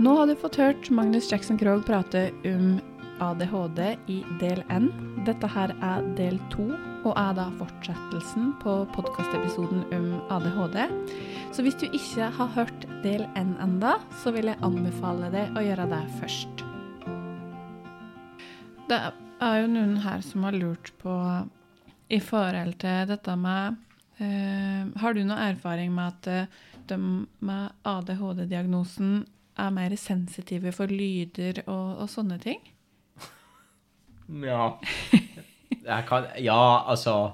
Nå har du fått hørt Magnus Jackson Krogh prate om ADHD i del N. Dette her er del to, og er da fortsettelsen på podkastepisoden om ADHD. Så hvis du ikke har hørt del N enda, så vil jeg anbefale deg å gjøre det først. Det er jo noen her som har lurt på i forhold til dette med eh, Har du noe erfaring med at eh, de med ADHD-diagnosen er mer sensitive for lyder og, og sånne ting? Ja. Kan, ja, altså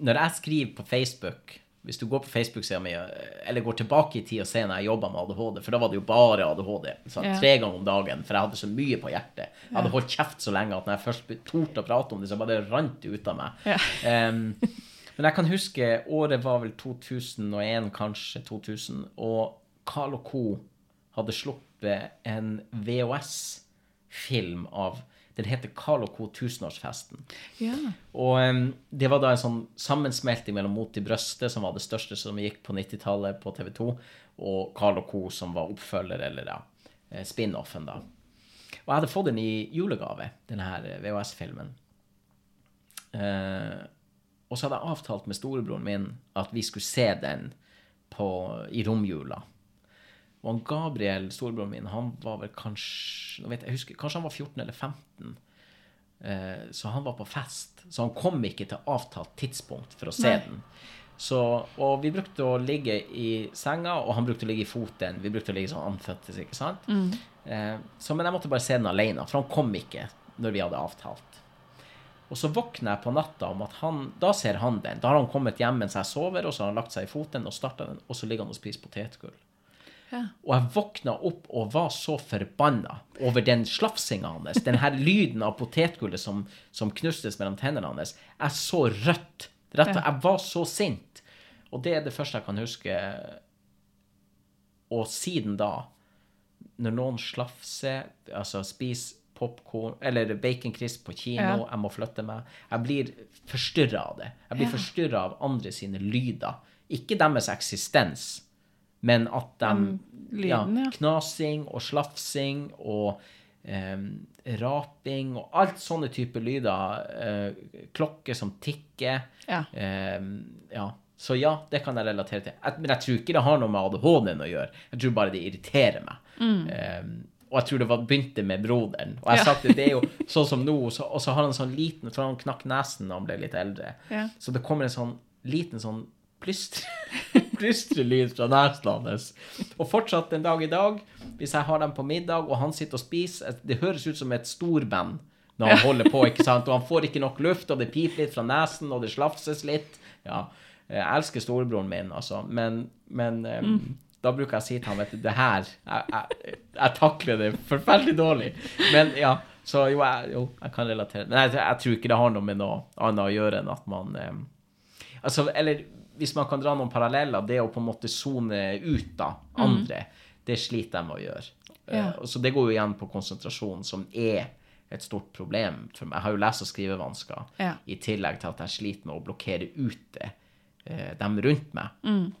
Når jeg skriver på Facebook Hvis du går på Facebook-sida mi, eller går tilbake i tid og ser når jeg jobba med ADHD, for da var det jo bare ADHD. Ja. Tre ganger om dagen, for jeg hadde så mye på hjertet. Jeg hadde holdt kjeft så lenge at når jeg først torde å prate om det, så bare rant det ut av meg. Ja. Um, men jeg kan huske året var vel 2001, kanskje 2000, og Carl Co. hadde sluppet en VHS-film av Den heter Carl Co. tusenårsfesten. Ja. Og um, det var da en sånn sammensmelting mellom Mot i brøstet, som var det største som gikk på 90-tallet på TV 2, og Carl Co., som var oppfølger, eller ja, eh, spin-offen, da. Og jeg hadde fått den i julegave, denne her eh, VHS-filmen. Uh, og så hadde jeg avtalt med storebroren min at vi skulle se den på, i romjula. Og han Gabriel, storebroren min, han var vel kanskje jeg, jeg husker, Kanskje han var 14 eller 15. Eh, så han var på fest. Så han kom ikke til avtalt tidspunkt for å se Nei. den. Så, og vi brukte å ligge i senga, og han brukte å ligge i foten. Vi brukte å ligge sånn anføttes, ikke sant? Eh, så, men jeg måtte bare se den alene, for han kom ikke når vi hadde avtalt. Og så våkner jeg på natta om at han Da ser han den. Da har han kommet hjem mens jeg sover, og så har han lagt seg i foten og starta den, og så ligger han og spiser potetgull. Ja. Og jeg våkna opp og var så forbanna over den slafsinga hans. Den her lyden av potetgullet som, som knustes mellom tennene hans. Jeg så rødt. Rett, Ja. Jeg var så sint. Og det er det første jeg kan huske. Og siden da, når noen slafser, altså spiser popcorn eller bacon crisp på kino, Ja. jeg må flytte meg Jeg blir forstyrra av det. Jeg blir Ja. forstyrra av andre sine lyder. Ikke deres eksistens, men at de lyden, ja. Knasing og slafsing og eh, raping og alt sånne typer lyder. eh, klokker som tikker. Ja. Eh, ja. Så ja, det kan jeg relatere til. Jeg, men jeg tror ikke det har noe med ADHD-en å gjøre. Jeg tror bare det irriterer meg. Em, og jeg tror det var, begynte med broderen. Og jeg Ja. sagt det, det er jo sånn som nå, så, og så har han sånn liten For han knakk nesen da han ble litt eldre. Så det kommer en sånn liten sånn plystre, plystrelyd fra nesen hans. Og fortsatt en dag i dag, hvis jeg har dem på middag, og han sitter og spiser Det høres ut som et storband når han holder på, ikke sant? Og han får ikke nok luft, og det piper litt fra nesen, og det slafses litt. Ja. Jeg elsker storebroren min, altså, men, men mm. da bruker jeg å si til ham vet du, det her jeg, jeg, jeg takler det forferdelig dårlig. Men ja, så jo, jeg, jo, jeg kan relatere. Men jeg, jeg tror ikke det har noe med noe annet å gjøre enn at man em, Altså, eller hvis man kan dra noen paralleller, det å på en måte sone ut da, andre, det sliter jeg med å gjøre. Ja. Eh, så det går jo igjen på konsentrasjon, som er et stort problem. For meg. jeg har jo lese- og skrivevansker, Ja. i tillegg til at jeg sliter med å blokkere ute eh, dem rundt meg.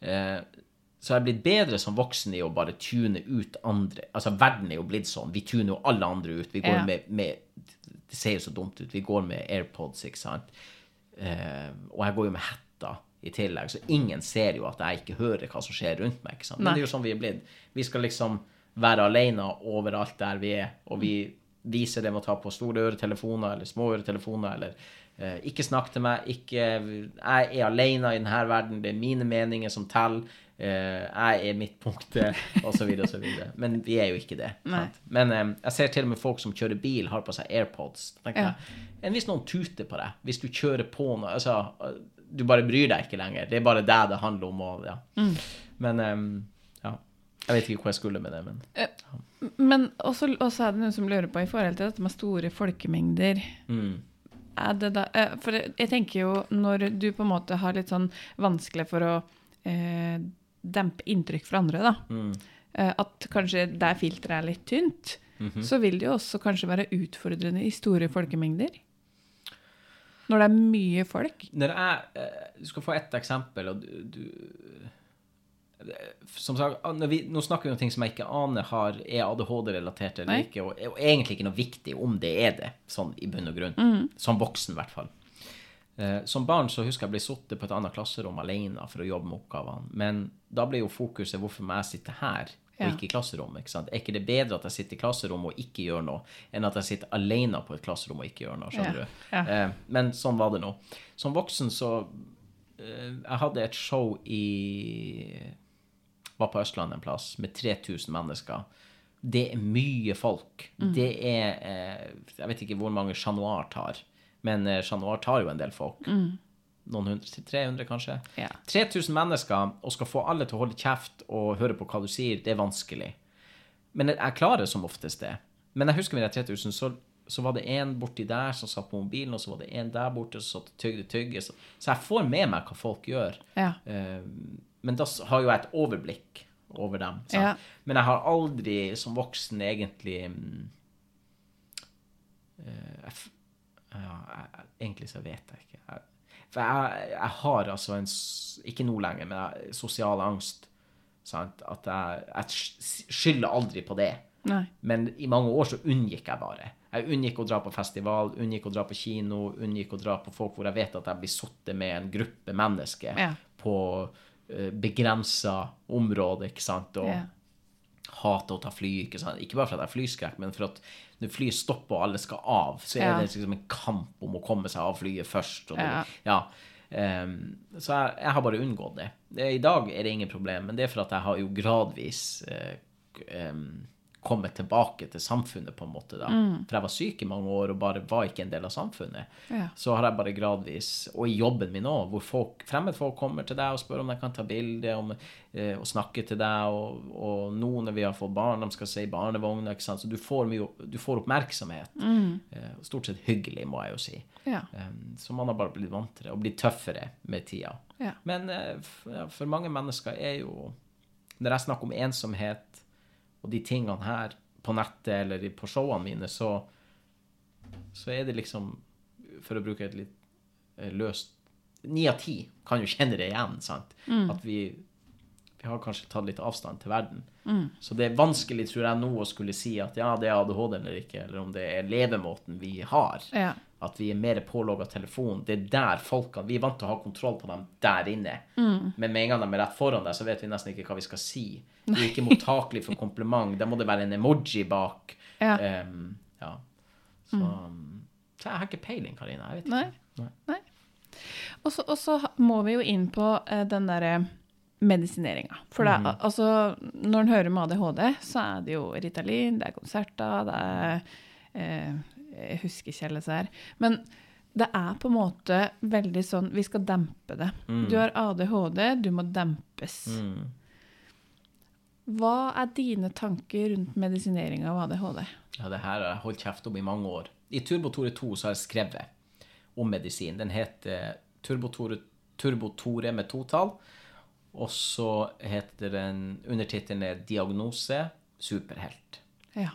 Eh, så jeg er blitt bedre som voksen i å bare tune ut andre. Altså, verden er jo blitt sånn. Vi tuner jo alle andre ut. Vi går Ja. med, med Det ser jo så dumt ut. Vi går med AirPods, ikke sant. Eh, og jeg går jo med hetta i tillegg, så ingen ser jo at jeg ikke hører hva som skjer rundt meg. Men det er jo sånn vi er blitt. Vi skal liksom være alene overalt der vi er, og vi viser det med å ta på store øretelefoner eller små øretelefoner, eller eh, ikke snakk til meg, ikke Jeg er alene i denne verden, det er mine meninger som teller. eh, jeg er midtpunktet, osv., osv. Men vi er jo ikke det. Men eh, jeg ser til og med folk som kjører bil, har på seg AirPods. Tenker Ja. jeg, enn hvis noen tuter på deg, hvis du kjører på noe altså, Du bare bryr deg ikke lenger. Det er bare deg det handler om. Og, ja. Mm. Men um, ja. Jeg vet ikke hvor jeg skulle med det, men Men også, også er det noen som lurer på i forhold til dette med store folkemengder. mm. Er det da, eh, for jeg jeg tenker jo når du på en måte har litt sånn vanskelig for å eh, dempe inntrykk fra andre, da. Mm. Eh, at kanskje der filteret er litt tynt, Mhm. så vil det jo også kanskje være utfordrende i store folkemengder. Når det er mye folk. Når det er, Du skal få ett eksempel, og du, du som sagt, vi, nå snakker vi om ting som jeg ikke aner har, er ADHD-relatert eller Nei. ikke, og, og egentlig ikke noe viktig om det er det, sånn i bunn og grunn. Mm. Som voksen, i hvert fall. Eh, som barn så husker jeg ble sittet på et annet klasserom alene for å jobbe med oppgavene. Men da ble jo fokuset hvorfor må jeg sitte her og ikke i klasserommet. ikke sant? Er ikke det bedre at jeg sitter i klasserommet og ikke gjør noe, enn at jeg sitter alene på et klasserom og ikke gjør noe? skjønner Ja, du? ja. Eh, men sånn var det nå. Som voksen så eh, Jeg hadde et show i Var på Østlandet en plass med 3000 mennesker. Det er mye folk. Mm. Det er eh, Jeg vet ikke hvor mange Chat Noir tar, men Chat Noir tar jo en del folk. Noen hundre til 300, kanskje. Ja. 3000 mennesker, og skal få alle til å holde kjeft og høre på hva du sier, det er vanskelig. Men jeg klarer som oftest det. Men jeg husker med de 3000, så, så var det en borti der som satt på mobilen, og så var det en der borte som satt og tygde tygge. Så, så jeg får med meg hva folk gjør. Ja. Eh, men da har jo jeg et overblikk over dem. Ja. Men jeg har aldri som voksen egentlig eh, jeg, ja, jeg- Egentlig så vet jeg ikke. Jeg, for jeg, jeg har altså en Ikke nå lenger, men jeg, sosial angst. Sant? At jeg, jeg skylder aldri på det. Nei. Men i mange år så unngikk jeg bare. Jeg unngikk å dra på festival, unngikk å dra på kino, unngikk å dra på folk hvor jeg vet at jeg blir sittet med en gruppe mennesker Ja. på uh, begrensa område, ikke sant, og Ja. hater å ta fly, ikke sant. Ikke bare for at jeg er flyskrekk, men for at når flyet stopper og alle skal av, så er det liksom en kamp om å komme seg av flyet først. Og det, Ja. Ehm, så jeg, jeg har bare unngått det. I dag er det ingen problem, men det er for at jeg har jo gradvis uh, k- em, kommet tilbake til samfunnet, på en måte. da. For jeg var syk i mange år og bare var ikke en del av samfunnet. Ja. Så har jeg bare gradvis, og i jobben min òg, hvor folk, fremmedfolk kommer til deg og spør om de kan ta bilde om, eh, og snakke til deg, og, og nå når vi har fått barn, de skal se i barnevogna, ikke sant, så du får, mye, du får oppmerksomhet. Eh, stort sett hyggelig, må jeg jo si. Ja. Um, så man har bare blitt vant til det, og blitt tøffere med tida. Ja. Men eh, for mange mennesker er jo Når jeg snakker om ensomhet og de tingene her på nettet eller på showene mine, så, så er det liksom, for å bruke et litt eh, løst Ni av ti kan jo kjenne det igjen, sant? At vi, vi har kanskje tatt litt avstand til verden. Så det er vanskelig, tror jeg, nå å skulle si at ja, det er ADHD eller ikke, eller om det er levemåten vi har. Ja. At vi er mer pålogga telefon. Det er der folkene Vi er vant til å ha kontroll på dem der inne. Men med en gang de er rett foran deg, så vet vi nesten ikke hva vi skal si. Vi er ikke mottakelige for kompliment. Da må det være en emoji bak. Ja. Um, ja. Så, så jeg har ikke peiling, Karina. Jeg vet ikke. Nei. Nei. Nei. Og så- må vi jo inn på uh, den derre medisineringa. For det, er- altså, når en hører om ADHD, så er det jo Ritalin, det er konserter, det er eh, Jeg husker ikke alle disse her. Men det er på en måte veldig sånn Vi skal dempe det. Du har ADHD, du må dempes. Mm. Hva er dine tanker rundt medisinering av ADHD? Ja, det her har jeg holdt kjeft om i mange år. I Turbotore 2 så har jeg skrevet om medisin. Den heter Turbotore, Turbotore med totall. Og så heter den Undertittelen er Diagnose superhelt. Ja.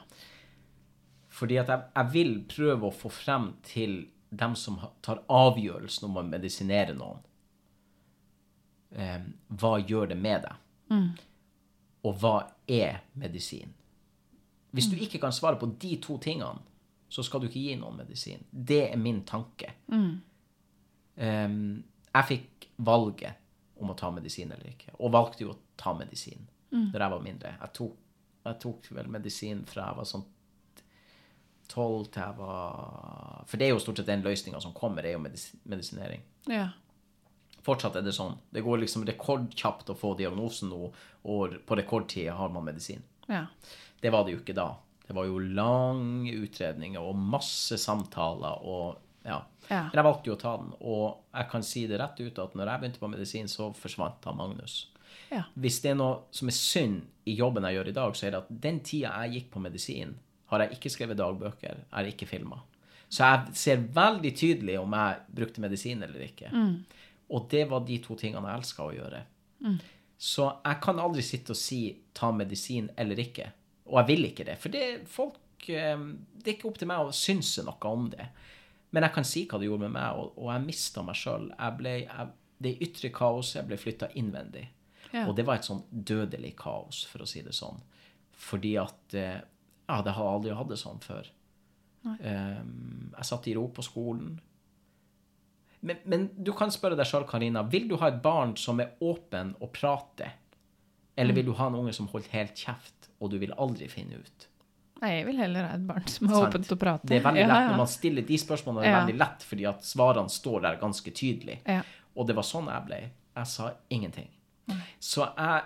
Fordi at jeg, jeg vil prøve å få frem til dem som tar avgjørelsen om å medisinere noen. Eh, hva gjør det med deg? Og hva er medisin? Hvis du ikke kan svare på de to tingene, så skal du ikke gi noen medisin. Det er min tanke. Eh, jeg fikk valget om å ta medisin eller ikke, og valgte jo å ta medisin når jeg var mindre. Jeg tok, jeg tok vel medisin fra jeg var sånn 12 til jeg var For det er jo stort sett den løsninga som kommer, er jo medis medisinering. Ja. Fortsatt er det sånn. Det går liksom rekordkjapt å få diagnosen nå, og på rekordtid har man medisin. ja. Det var det jo ikke da. Det var jo lange utredninger og masse samtaler og ja. Ja. Men jeg valgte jo å ta den, og jeg kan si det rett ut at når jeg begynte på medisin, så forsvant han Magnus. Ja. Hvis det er noe som er synd i jobben jeg gjør i dag, så er det at den tida jeg gikk på medisin, har jeg ikke skrevet dagbøker, jeg har ikke filma. Så jeg ser veldig tydelig om jeg brukte medisin eller ikke. Og det var de to tingene jeg elska å gjøre. Så jeg kan aldri sitte og si ta medisin eller ikke. Og jeg vil ikke det. For det, folk, eh, det er ikke opp til meg å synse noe om det. Men jeg kan si hva det gjorde med meg, og, og jeg mista meg sjøl. Det ytre kaoset, jeg ble flytta innvendig. Ja. Og det var et sånn dødelig kaos, for å si det sånn. Fordi at eh, Ja, det har aldri hatt det sånn før. Um, jeg satt i ro på skolen. Men, men du kan spørre deg sjøl, Karina. Vil du ha et barn som er åpen og prater? Eller vil du ha en unge som holder helt kjeft, og du vil aldri finne ut? Nei, jeg vil heller ha et barn som er Sant. åpent til å prate. Det er veldig lett når man stiller de spørsmålene. Det er veldig lett fordi at svarene står der ganske tydelig. Ja. Og det var sånn jeg ble. Jeg sa ingenting. Så jeg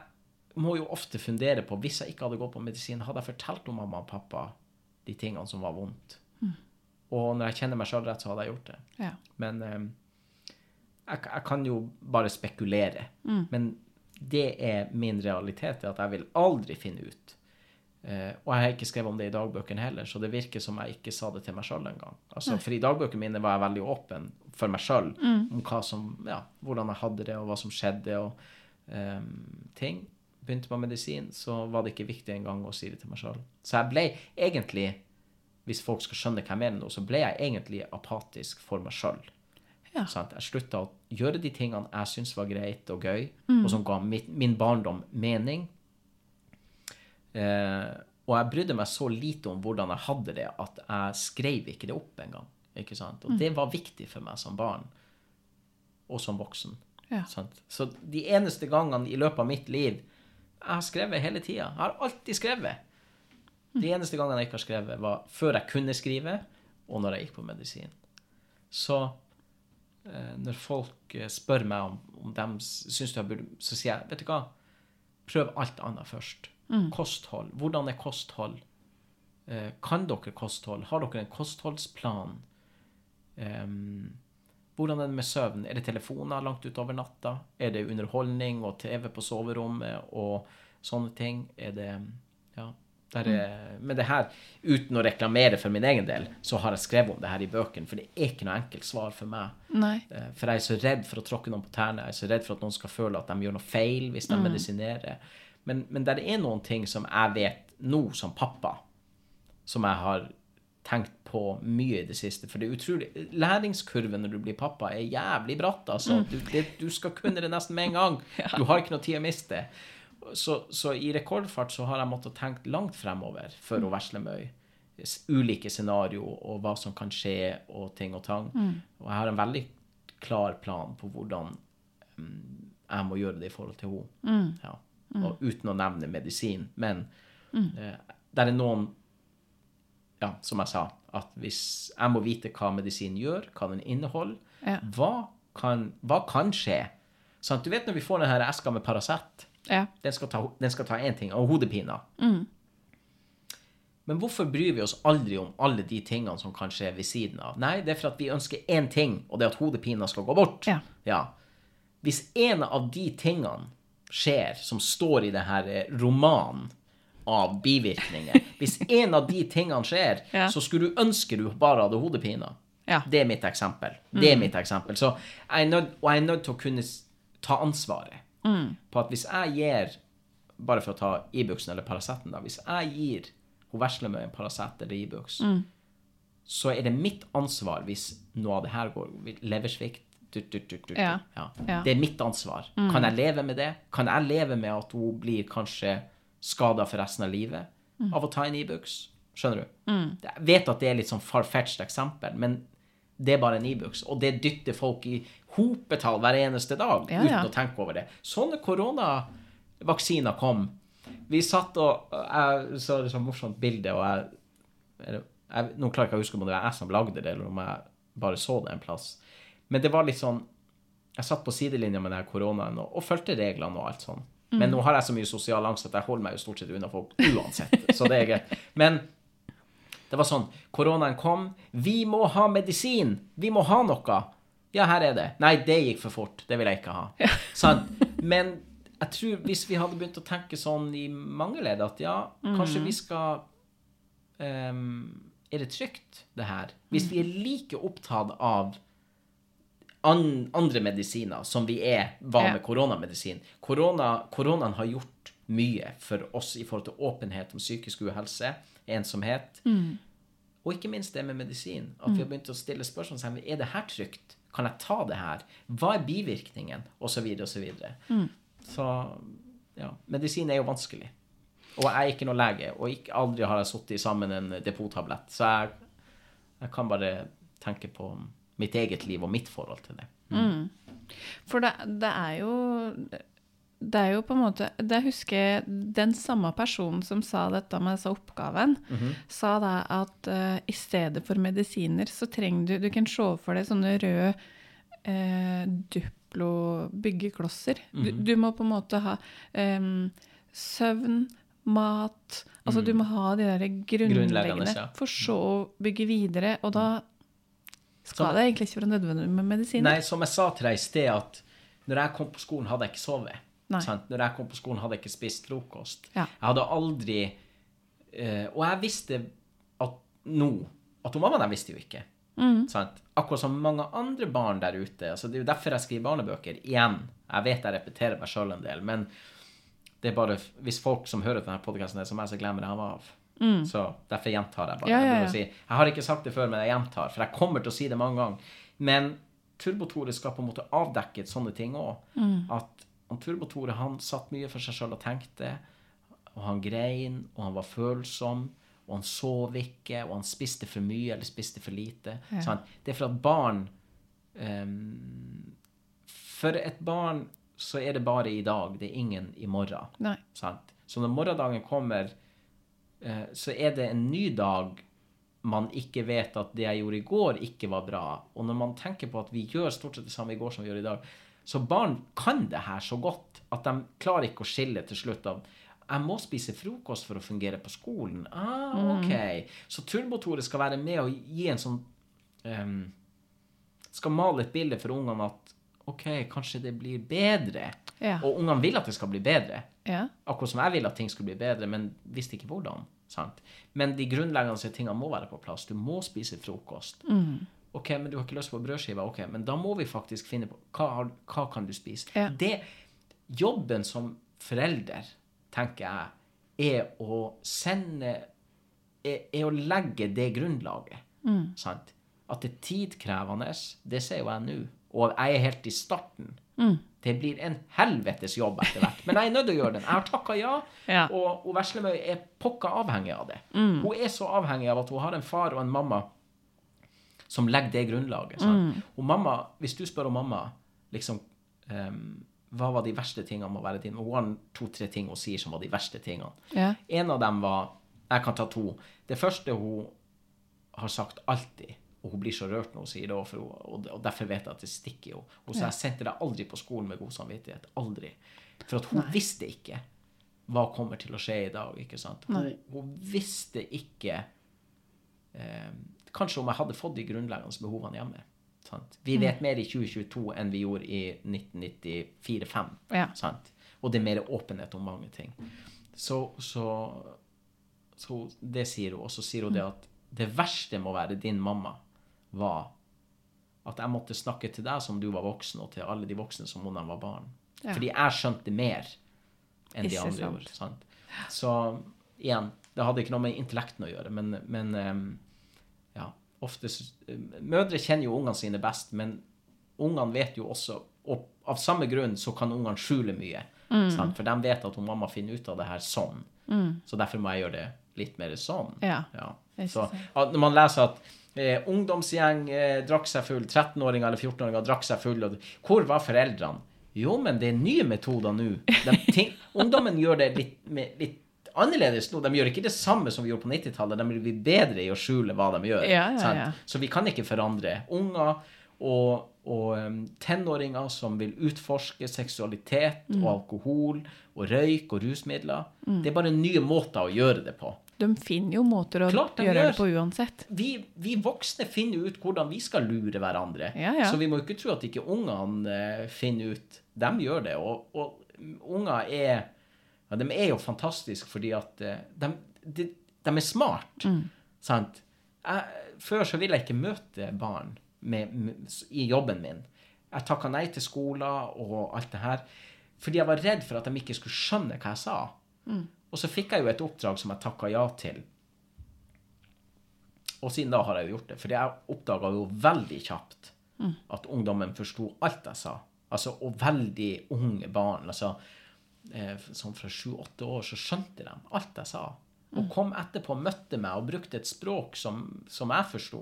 må jo ofte fundere på Hvis jeg ikke hadde gått på medisin, hadde jeg fortalt om mamma og pappa de tingene som var vondt? Og når jeg kjenner meg sjøl rett, så hadde jeg gjort det. Ja. Men eh, jeg, jeg kan jo bare spekulere. Men det er min realitet, at jeg vil aldri finne ut. Eh, og jeg har ikke skrevet om det i dagbøkene heller, så det virker som jeg ikke sa det til meg sjøl engang. Altså, for i dagbøkene mine var jeg veldig åpen for meg sjøl om hva som, ja, hvordan jeg hadde det, og hva som skjedde, og eh, ting. Begynte med medisin, så var det ikke viktig engang å si det til meg sjøl. Så jeg ble egentlig, hvis folk skal skjønne hva jeg mener nå, så ble jeg egentlig apatisk for meg sjøl. Ja. Jeg slutta å gjøre de tingene jeg syntes var greit og gøy, og som ga mitt, min barndom mening. Eh, og jeg brydde meg så lite om hvordan jeg hadde det, at jeg skrev ikke det opp engang. Ikke sant? Og det var viktig for meg som barn, og som voksen. Ja. Sant? Så de eneste gangene i løpet av mitt liv Jeg har skrevet hele tida. Jeg har alltid skrevet. De eneste gangene jeg ikke har skrevet, var før jeg kunne skrive, og når jeg gikk på medisin. Så eh, når folk eh, spør meg om, om de syns du har burde Så sier jeg, vet du hva, prøv alt annet først. Kosthold. Hvordan er kosthold? Eh, kan dere kosthold? Har dere en kostholdsplan? Um, hvordan er det med søvn? Er det telefoner langt utover natta? Er det underholdning og TV på soverommet og sånne ting? Er det Ja. Der er, Men det her, uten å reklamere for min egen del, så har jeg skrevet om det her i bøkene, for det er ikke noe enkelt svar for meg. Nei. Eh, For jeg er så redd for å tråkke noen på tærne. Jeg er så redd for at noen skal føle at de gjør noe feil hvis de medisinerer. Men, men det er noen ting som jeg vet nå som pappa, som jeg har tenkt på mye i det siste. For det er utrolig Læringskurven når du blir pappa, er jævlig bratt. Altså. Du, det, du skal kunne det nesten med en gang. Du har ikke noe tid å miste. Så, så i rekordfart så har jeg måttet tenkt langt fremover for å versle med s- ulike scenarioer og hva som kan skje og ting og tang. Og jeg har en veldig klar plan på hvordan mm, jeg må gjøre det i forhold til henne. Ja. Og uten å nevne medisin. Men eh, det er noen ja, som jeg sa, at hvis jeg må vite hva medisin gjør, hva den inneholder, Ja. hva, kan, hva kan skje? Sånn, Du vet når vi får denne eska med Paracet, Ja. den skal ta, den én ting, og hodepina. Men hvorfor bryr vi oss aldri om alle de tingene som kan skje ved siden av? Nei, det er for at vi ønsker én ting, og det er at hodepina skal gå bort. Ja. Hvis en av de tingene skjer, som står i det her eh, romanen av bivirkninger Hvis en av de tingene skjer, Ja. så skulle du ønske du bare hadde hodepina. Ja. Det er mitt eksempel. Det er mitt eksempel. Så jeg er nødt, og jeg er nødt til å kunne ta ansvaret på at hvis jeg gir Bare for å ta Ibux eller Paraceten, da. Hvis jeg gir hun veslemøy en Paracet eller Ibux, så er det mitt ansvar hvis noe av det her går Leversvikt tut, tut, tut, Ja. Ja. Det er mitt ansvar. Kan jeg leve med det? Kan jeg leve med at hun blir kanskje skada for resten av livet av å ta en Ibux? Skjønner du? Jeg vet at det er litt sånn far-fetched eksempel, men det er bare en e-books. Og det dytter folk i hopetall hver eneste dag Ja, uten å tenke over det. Sånne koronavaksiner kom. Vi satt og Jeg så et sånt morsomt bilde, og jeg, jeg Nå klarer jeg ikke å huske om det var jeg som lagde det, eller om jeg bare så det en plass. Men det var litt sånn Jeg satt på sidelinja med denne koronaen og, og fulgte reglene og alt sånn. Men nå har jeg så mye sosial angst at jeg holder meg jo stort sett unna folk uansett. Så det er greit. Men det var sånn Koronaen kom. Vi må ha medisin! Vi må ha noe! Ja, her er det. Nei, det gikk for fort. Det vil jeg ikke ha. Sant? Men jeg tror hvis vi hadde begynt å tenke sånn i mange ledd, at ja, kanskje vi skal um, Er det trygt, det her? Hvis vi er like opptatt av an, andre medisiner som vi er var med koronamedisin. Korona, koronaen har gjort mye for oss i forhold til åpenhet om psykisk uhelse, ensomhet, og ikke minst det med medisin. At vi har begynt å stille spørsmål som er det her trygt? Kan jeg ta det her? Hva er bivirkningen? Og så videre og så videre. Så ja. Medisin er jo vanskelig. Og jeg er ikke noen lege, og ikke, aldri har jeg sittet sammen en depottablett. Så jeg, jeg kan bare tenke på mitt eget liv og mitt forhold til det. For det, det er jo Det er jo på en måte Det husker jeg den samme personen som sa dette med disse oppgaven, sa da at uh, i stedet for medisiner så trenger du Du kan se for deg sånne røde uh, Duplo-byggeklosser. du, du må på en måte ha um, søvn, mat Altså du må ha de der grunnleggende, for så å bygge videre. Og da skal Som- det egentlig ikke være nødvendig med medisiner. Nei, som jeg sa til deg i sted, at når jeg kom på skolen, hadde jeg ikke sovet. Sant? Når jeg kom på skolen, hadde jeg ikke spist frokost. Ja. Jeg hadde aldri uh, Og jeg visste at nå At mammaen jeg visste jo ikke. Mm. Sant? Akkurat som mange andre barn der ute. Altså, det er jo derfor jeg skriver barnebøker. Igjen. Jeg vet jeg repeterer meg sjøl en del, men det er bare hvis folk som hører denne podkasten, som jeg, så glemmer jeg av. Så derfor gjentar jeg bare. Mm. Ja, ja, Jeg, ja. si, jeg har ikke sagt det før, men jeg gjentar, for jeg kommer til å si det mange ganger. Men Turbo-Tore skal på en måte avdekke sånne ting òg. Mm. At han Turbo-Tore han satt mye for seg sjøl og tenkte, og han grein, og han var følsom. Og han sov ikke, og han spiste for mye eller spiste for lite. Ja. Sant? Det er for at barn um, For et barn så er det bare i dag, det er ingen i morgen. Sant? Så når morgendagen kommer, så er det en ny dag man ikke vet at det jeg gjorde i går, ikke var bra. Og når man tenker på at vi gjør stort sett det samme i går som vi gjør i dag, så barn kan det her så godt at de klarer ikke å skille til slutt av jeg må spise frokost for å fungere på skolen. Ah, ok. Så Turbo-Tore skal være med og gi en sånn um, Skal male et bilde for ungene at OK, kanskje det blir bedre. Ja. Og ungene vil at det skal bli bedre. Ja. Akkurat som jeg vil at ting skulle bli bedre, men visste ikke hvordan. Sant? Men de grunnleggende tingene må være på plass. Du må spise frokost. OK, men du har ikke lyst på brødskiva Ok, men da må vi faktisk finne på hva, hva kan du spise. Ja. Det, jobben som forelder, tenker jeg, er å sende er, er å legge det grunnlaget. Sant? At det er tidkrevende, det ser jo jeg nå. Og jeg er helt i starten. Det blir en helvetes jobb etter hvert. Men jeg er nødt til å gjøre den. Jeg har takka ja, Ja. og, og Veslemøy er pokka avhengig av det. Hun er så avhengig av at hun har en far og en mamma som legger det grunnlaget. Sant? Og mamma, hvis du spør om mamma liksom, um, hva var de verste tingene med å være din? Og Hun har to-tre ting hun sier som var de verste tingene. Ja. En av dem var Jeg kan ta to. Det første hun har sagt alltid, og hun blir så rørt når hun sier det, hun, og, og derfor vet jeg at det stikker jo. Hun sa jeg sendte deg aldri på skolen med god samvittighet. Aldri. For at hun visste ikke hva kommer til å skje i dag. ikke sant? Hun, hun visste ikke eh, Kanskje om jeg hadde fått de grunnleggende behovene hjemme. Sant? Vi vet mer i 2022 enn vi gjorde i 1994-5. Ja. Og det er mer åpenhet om mange ting. Så, så, så det sier hun. Og så sier hun det at det verste må være din mamma var at jeg måtte snakke til deg som du var voksen, og til alle de voksne som om de var barn. Ja. Fordi jeg skjønte mer enn de Ikke andre sant. gjorde. Sant? Så igjen, det hadde ikke noe med intellekten å gjøre, men, men ja, ofte Mødre kjenner jo ungene sine best, men ungene vet jo også Og av samme grunn så kan ungene skjule mye. Sant? For de vet at hun mamma finner ut av det her sånn. Så derfor må jeg gjøre det litt mer sånn. Ja. Ja. Så når man leser at eh, ungdomsgjeng eh, drakk seg full, 13-åringer eller 14-åringer drakk seg full, og hvor var foreldrene? Jo, men det er nye metoder nå. Ungdommen gjør det litt, med, litt annerledes nå. De gjør ikke det samme som vi gjorde på 90-tallet. De blir bedre i å skjule hva de gjør. Ja, ja, ja. Så vi kan ikke forandre. Unger og, og um, tenåringer som vil utforske seksualitet Mm. og alkohol og røyk og rusmidler. Det er bare nye måter å gjøre det på. De finner jo måter å Klart de gjøre gjør. det på uansett. vi, vi voksne finner ut hvordan vi skal lure hverandre. Ja, ja. Så vi må ikke tro at ikke ungene eh, finner ut. De gjør det. Og, og unger er ja, De er jo fantastiske fordi at eh, de, de, de er smart. Mm. Sant? Jeg, før så ville jeg ikke møte barn med, med, i jobben min. Jeg takka nei til skoler og alt det her fordi jeg var redd for at de ikke skulle skjønne hva jeg sa. Og så fikk jeg jo et oppdrag som jeg takka ja til. Og siden da har jeg jo gjort det. For jeg oppdaga jo veldig kjapt at ungdommen forsto alt jeg sa. Altså, og veldig unge barn. altså eh, Sånn fra sju-åtte år så skjønte de alt jeg sa. Og kom etterpå, møtte meg og brukte et språk som, som jeg forsto.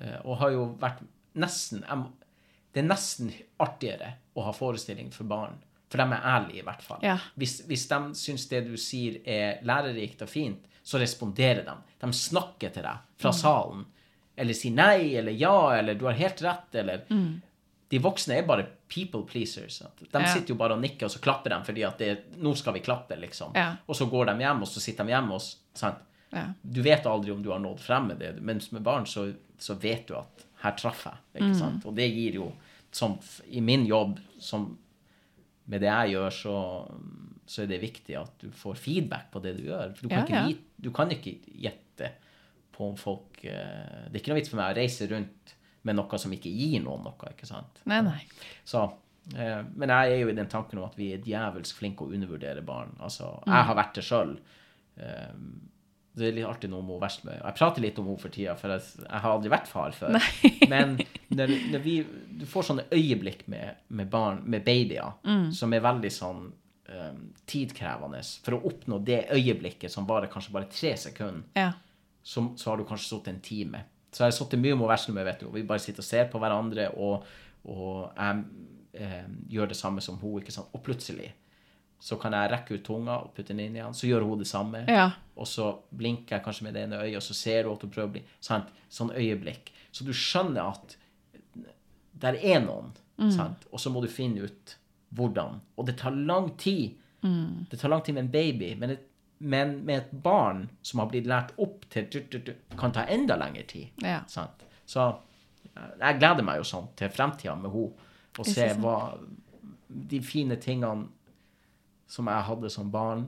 Eh, og har jo vært nesten Det er nesten artigere å ha forestilling for barn. For de er ærlige, i hvert fall. Ja. Hvis, hvis de syns det du sier er lærerikt og fint, så responderer de. De snakker til deg fra salen. Eller sier nei, eller ja, eller du har helt rett, eller De voksne er bare people pleasers. De Ja. sitter jo bare og nikker, og så klapper de fordi at det, nå skal vi klappe, liksom. Ja. Og så går de hjem, og så sitter de hjemme hos sant? Ja. Du vet aldri om du har nådd frem med det, mens med barn så, så vet du at her traff jeg. ikke sant? Og det gir jo, som i min jobb, som med det jeg gjør, så, så er det viktig at du får feedback på det du gjør. For du kan, Ja, ikke, ja. du kan ikke gjette på om folk eh, Det er ikke noe vits for meg å reise rundt med noe som ikke gir noen noe. ikke sant? Nei, nei. Så, eh, men jeg er jo i den tanken om at vi er djevelsk flinke å undervurdere barn. Altså, jeg har vært det sjøl. Det er litt artig nå med hun Veslemøy. Jeg prater litt om henne for tida, for jeg, jeg har aldri vært far før. Men når, når vi, du får sånne øyeblikk med, med barn, med babyer, som er veldig sånn um, tidkrevende for å oppnå det øyeblikket som varer kanskje bare tre sekunder Ja. så, så har du kanskje sittet en time. Så jeg har sittet mye med Veslemøy, vet du, og vi bare sitter og ser på hverandre, og, og jeg eh, gjør det samme som hun, ikke sant. Og plutselig så kan jeg rekke ut tunga og putte den inn igjen, så gjør hun det samme. Ja. Og så blinker jeg kanskje med det ene øyet, og så ser hun at hun prøver å bli sant? Sånn øyeblikk. Så du skjønner at der er noen, sant? Og så må du finne ut hvordan. Og det tar lang tid. Det tar lang tid med en baby, men, et, men med et barn som har blitt lært opp til det kan ta enda lengre tid. Ja. Sant? Så eh, jeg gleder meg jo sånn til fremtida med henne, og se hva de fine tingene som jeg hadde som barn,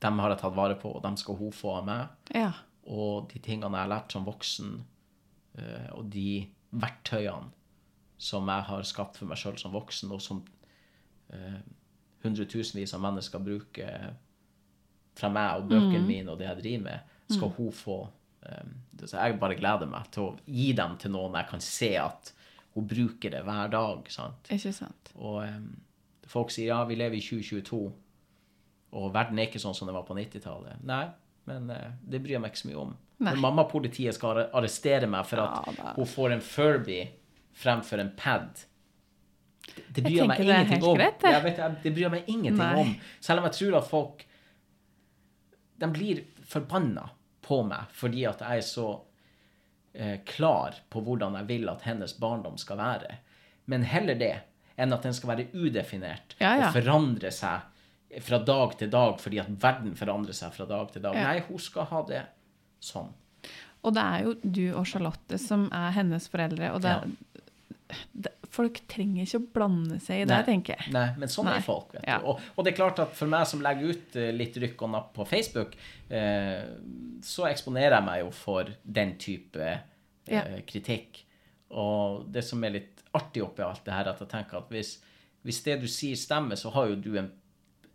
dem har jeg tatt vare på, og dem skal hun få av meg. Ja. Og de tingene jeg har lært som voksen, eh, og de verktøyene som jeg har skapt for meg sjøl som voksen, og som eh, hundretusenvis av mennesker bruker fra meg og bøkene mine og det jeg driver med, skal hun få. eh, så jeg bare gleder meg til å gi dem til noen jeg kan se at hun bruker det hver dag. sant? Ikke sant. Og folk sier ja, vi lever i 2022, og verden er ikke sånn som den var på 90-tallet. Nei, men eh, det bryr jeg meg ikke så mye om. Nei. Når mammapolitiet skal arrestere meg for at Ja, hun får en Furby fremfor en pad det, det bryr Jeg jeg meg det ingenting om. greit, det. Jeg vet, jeg, det bryr jeg meg ingenting Nei. om. Selv om jeg tror at folk De blir forbanna på meg fordi at jeg er så eh, klar på hvordan jeg vil at hennes barndom skal være. Men heller det enn at den skal være udefinert Ja, ja. og forandre seg fra dag til dag fordi at verden forandrer seg fra dag til dag. Ja. Nei, hun skal ha det sånn. Og det er jo du og Charlotte som er hennes foreldre, og det, det, folk trenger ikke å blande seg i det, Nei. tenker jeg. Nei, men sånn Nei. er folk. vet du. Og, og det er klart at for meg som legger ut eh, litt rykk og napp på Facebook, eh, så eksponerer jeg meg jo for den type eh, kritikk. Og det som er litt artig oppi alt det her, er at jeg tenker at hvis, hvis det du sier stemmer, så har jo du en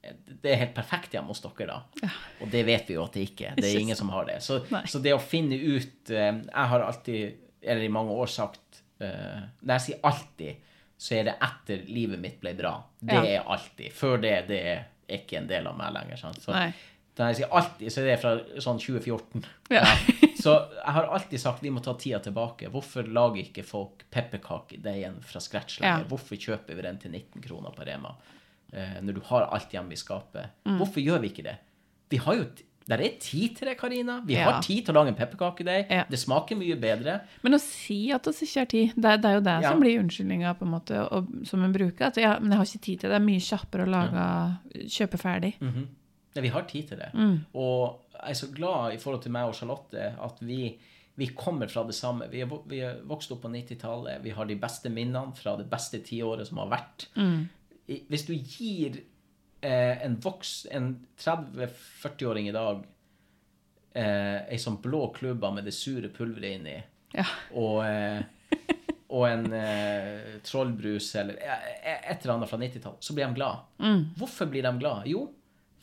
det er helt perfekt hjemme hos dere, da. Og det vet vi jo at det ikke. Det er ingen som har det. Så, så det å finne ut eh, Jeg har alltid, eller i mange år, sagt eh, Når jeg sier alltid, så er det etter livet mitt ble bra. Det Ja. er alltid. Før det, det er ikke en del av meg lenger. Sant? Så Nei. når jeg sier alltid, så er det fra sånn 2014. Ja. Så jeg har alltid sagt vi må ta tida tilbake. Hvorfor lager ikke folk pepperkakedeigen fra scratch lenger? Ja. Hvorfor kjøper vi den til 19 kroner på Rema? Eh, når du har alt hjemme i skapet. Mm. Hvorfor gjør vi ikke det? Vi har jo der er tid til det, Karina. Vi Ja. har tid til å lage en pepperkakedeig. Ja. Det smaker mye bedre. Men å si at vi ikke har tid, det, det er jo det Ja. som blir unnskyldninga som en bruker. At ja, men jeg har ikke tid til det. Det er mye kjappere å lage, kjøpe ferdig. Nei, vi har tid til det. Mm. Og jeg er så glad i forhold til meg og Charlotte at vi, vi kommer fra det samme. Vi er, vi er vokst opp på 90-tallet. Vi har de beste minnene fra det beste tiåret som har vært. Mm. Hvis du gir eh, en voks, en 30-40-åring i dag eh, ei sånn blå klubba med det sure pulveret inni, Ja. og, eh, og en eh, trollbrus eller et eller annet fra 90-tallet, så blir de glad. Mm. Hvorfor blir de glad? Jo,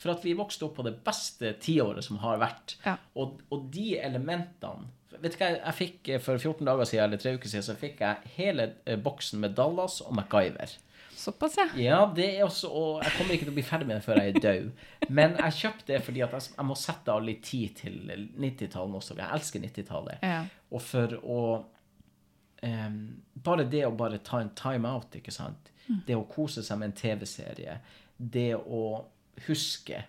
for at vi vokste opp på det beste tiåret som har vært. Ja. Og, og de elementene Vet du hva, jeg fikk eh, for 14 dager siden, eller tre uker siden, så fikk jeg hele eh, boksen med Dallas og MacGyver. Såpass, ja. Ja, det er også, og jeg kommer ikke til å bli ferdig med det før jeg er død. Men jeg kjøpte det fordi at jeg, jeg må sette av litt tid til 90-tallet også. Jeg elsker 90-tallet. Ja. Og for å um, Bare det å bare ta en time out, ikke sant. Det å kose seg med en TV-serie. Det å huske.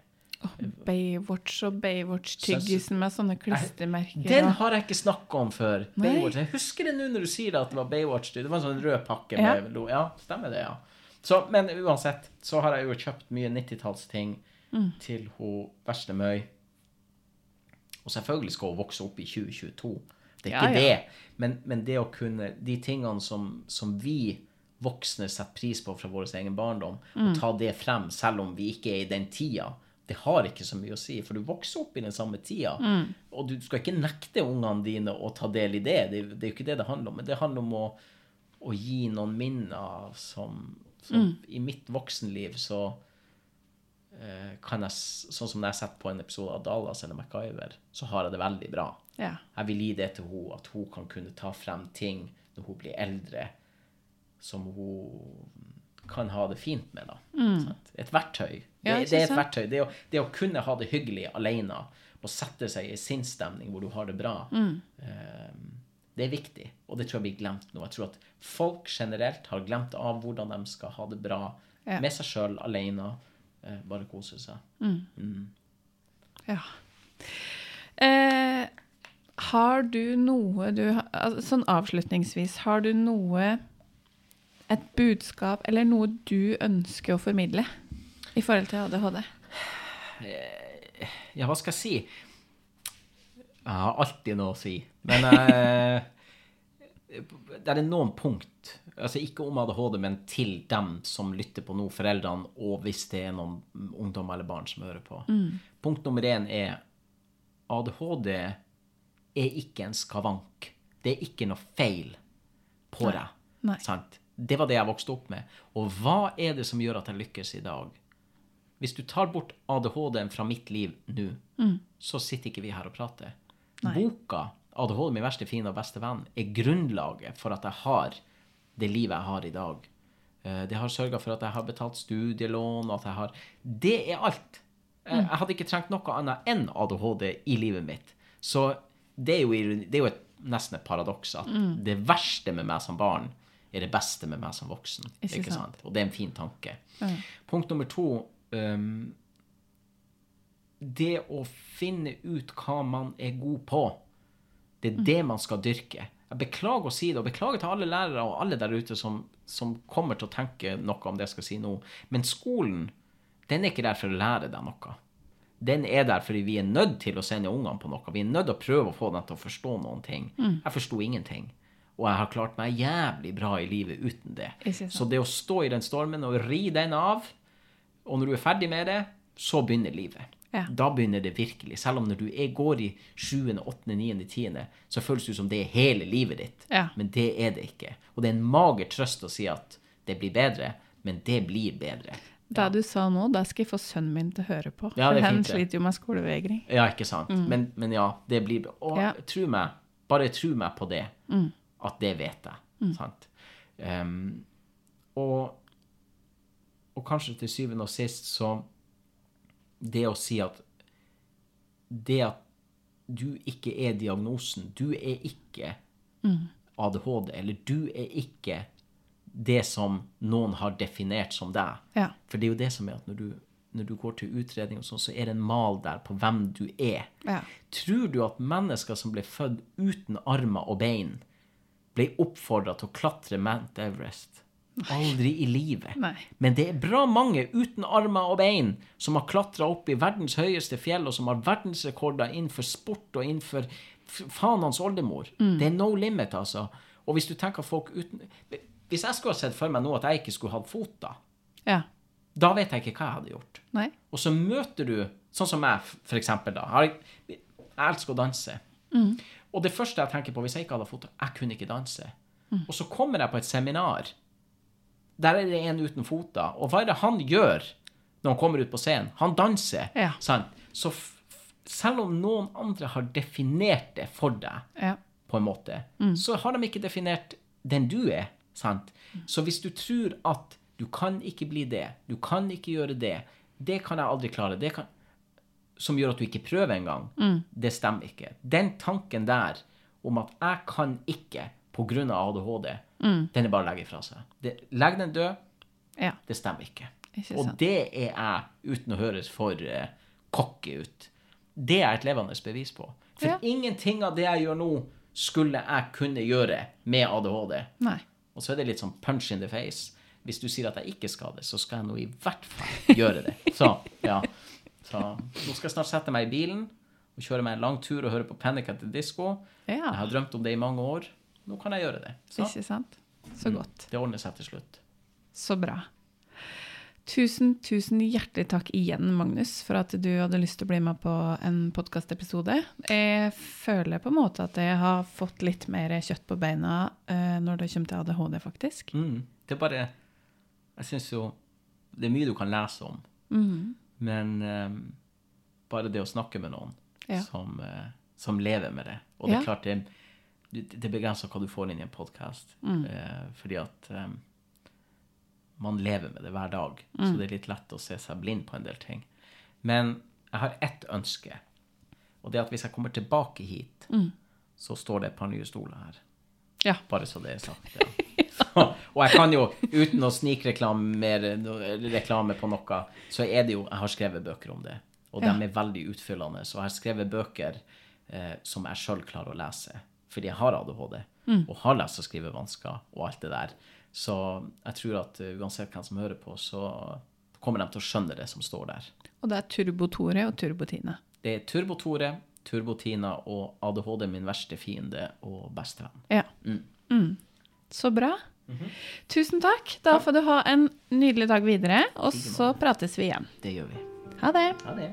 Baywatch og Baywatch-tyggisen med sånne klistremerker. Den har jeg ikke snakka om før. Baywatch. Jeg husker det nå når du sier at det var Baywatch. Det var en sånn rød pakke Ja. med lo- Ja, stemmer det, ja. Så, men uansett så har jeg jo kjøpt mye 90-tallsting Mm. til hun vesle Møy. Og selvfølgelig skal hun vokse opp i 2022. Det er Ja, ikke ja. det. Men, men det å kunne De tingene som, som vi voksne setter pris på fra vår egen barndom, Mm. og ta det frem selv om vi ikke er i den tida, det har ikke så mye å si. For du vokser opp i den samme tida. Mm. Og du skal ikke nekte ungene dine å ta del i det. Det, det er jo ikke det det handler om. Men det handler om å, å gi noen minner som, som Mm. I mitt voksenliv så eh, kan jeg, sånn som når jeg setter på en episode av Dallas eller MacGyver, så har jeg det veldig bra. Ja. Jeg vil gi det til henne, at hun kan kunne ta frem ting når hun blir eldre, som hun kan ha det fint med. da. Mm. Et verktøy. Det, Mm. Ja, det er et verktøy. Det å, det å kunne ha det hyggelig alene og sette seg i sinnsstemning hvor du har det bra, Mm. eh, det er viktig. Og det tror jeg blir glemt nå. Jeg tror at folk generelt har glemt av hvordan de skal ha det bra Ja. med seg sjøl, alene. Eh, bare kose seg. Ja. Eh, har du noe du altså, Sånn avslutningsvis, har du noe Et budskap eller noe du ønsker å formidle i forhold til ADHD? Ja, hva skal jeg si? Jeg har alltid noe å si. Men eh, det er noen punkt, altså ikke om ADHD, men til dem som lytter på nå, foreldrene, og hvis det er noen ungdom eller barn som hører på. Punkt nummer én er ADHD er ikke en skavank. Det er ikke noe feil på deg. Nei. Sant? Det var det jeg vokste opp med. Og hva er det som gjør at jeg lykkes i dag? Hvis du tar bort ADHD-en fra mitt liv nå, så sitter ikke vi her og prater. Boka 'ADHD min verste fiende og beste venn' er grunnlaget for at jeg har det livet jeg har i dag. Eh, Det har sørga for at jeg har betalt studielån, og at jeg har Det er alt. Jeg, jeg hadde ikke trengt noe annet enn ADHD i livet mitt. Så det er jo, det er jo et, nesten et paradoks at det verste med meg som barn er det beste med meg som voksen. Ikke Ikke, sant? sant? Og det er en fin tanke. Punkt nummer to um, Det å finne ut hva man er god på. Det er det man skal dyrke. Jeg beklager å si det, og beklager til alle lærere og alle der ute som, som kommer til å tenke noe om det jeg skal si nå. Men skolen, den er ikke der for å lære deg noe. Den er der fordi vi er nødt til å sende ungene på noe. Vi er nødt til å prøve å få dem til å forstå noen ting. Jeg forsto ingenting. Og jeg har klart meg jævlig bra i livet uten det. Så det å stå i den stormen og ri den av, og når du er ferdig med det, så begynner livet. Ja. Da begynner det virkelig. Selv om når du er, går i 7., 8., 9., 10., så føles det som det er hele livet ditt. Ja. Men det er det ikke. Og det er en mager trøst å si at det blir bedre, men det blir bedre. Det du sa nå, det skal jeg få sønnen min til å høre på. Ja, for han sliter jo med skolevegring. Ja, ikke sant? Men, men ja, det blir Og Mm. Ja. tro meg, bare tro meg på det, at det vet jeg. Mm. Sant? Um, og, og kanskje til syvende og sist så Det å si at det at du ikke er diagnosen, du er ikke Mm. ADHD, eller du er ikke det som noen har definert som deg. Ja. For det er jo det som er at når du, når du går til utredning, og sånn, så er det en mal der på hvem du er. Ja. Tror du at mennesker som ble født uten armer og bein, ble oppfordra til å klatre Mount Everest? Aldri i livet. Nei. Men det er bra mange uten armer og bein som har klatra opp i verdens høyeste fjell, og som har verdensrekorder innenfor sport og innenfor faen hans oldemor. Mm. Det er no limit, altså. Og hvis du tenker folk uten Hvis jeg skulle ha sett for meg nå at jeg ikke skulle hatt fot, da, ja. da vet jeg ikke hva jeg hadde gjort. Nei. Og så møter du, sånn som jeg, for eksempel, da. Jeg, jeg elsker å danse. Og det første jeg tenker på hvis jeg ikke hadde fot, jeg kunne ikke danse. Og så kommer jeg på et seminar. Der er det en uten foter. Og hva er det han gjør når han kommer ut på scenen? Han danser. Ja. Sant? Så selv om noen andre har definert det for deg, Ja. på en måte, så har de ikke definert den du er. sant? Så hvis du tror at du kan ikke bli det, du kan ikke gjøre det, det kan jeg aldri klare, det kan, som gjør at du ikke prøver engang, det stemmer ikke. Den tanken der om at jeg kan ikke pga. ADHD, den er bare å legge fra seg. Det, legg den død, ja. det stemmer ikke. Ikke Og det er jeg, uten å høres for uh, cocky ut, det er et levende bevis på. For Ja. ingenting av det jeg gjør nå, skulle jeg kunne gjøre med ADHD. Nei. Og så er det litt sånn punch in the face. Hvis du sier at jeg ikke skal det, så skal jeg nå i hvert fall gjøre det. Så, ja. Så nå skal jeg snart sette meg i bilen og kjøre meg en lang tur og høre på Panic at the Disco. Jeg har drømt om det i mange år. Nå kan jeg gjøre det. Så ikke sant? Så godt. det ordner seg til slutt. Så bra. Tusen, tusen hjertelig takk igjen, Magnus, for at du hadde lyst til å bli med på en podkastepisode. Jeg føler på en måte at jeg har fått litt mer kjøtt på beina uh, når det kommer til ADHD, faktisk. Mm. Det er bare Jeg syns jo Det er mye du kan lese om, Mhm. Men um, bare det å snakke med noen Ja. som, uh, som lever med det Og det er klart, det, det begrenser hva du får inn i en podkast. Mm. fordi at um, man lever med det hver dag, Mm. så det er litt lett å se seg blind på en del ting. Men jeg har ett ønske, og det er at hvis jeg kommer tilbake hit, så står det et par nye stoler her. Mm. Ja. Bare så det er sagt. Ja. Og jeg kan jo, uten å snikreklame reklame på noe, så er det jo Jeg har skrevet bøker om det, og Ja. de er veldig utfyllende. Så jeg har skrevet bøker eh, som jeg sjøl klarer å lese, fordi jeg har ADHD og har lese- og skrivevansker og alt det der. Så jeg tror at eh, uansett hvem som hører på, så kommer de til å skjønne det som står der. Og det er Turbo-Tore og Turbo-Tine. Det er Turbo-Tore, Turbo-Tina og ADHD min verste fiende og bestevenn. Ja. Mm. Så bra. Tusen takk. Da får du ha en nydelig dag videre, og så prates vi igjen. Det gjør vi. Ha det. Ha det.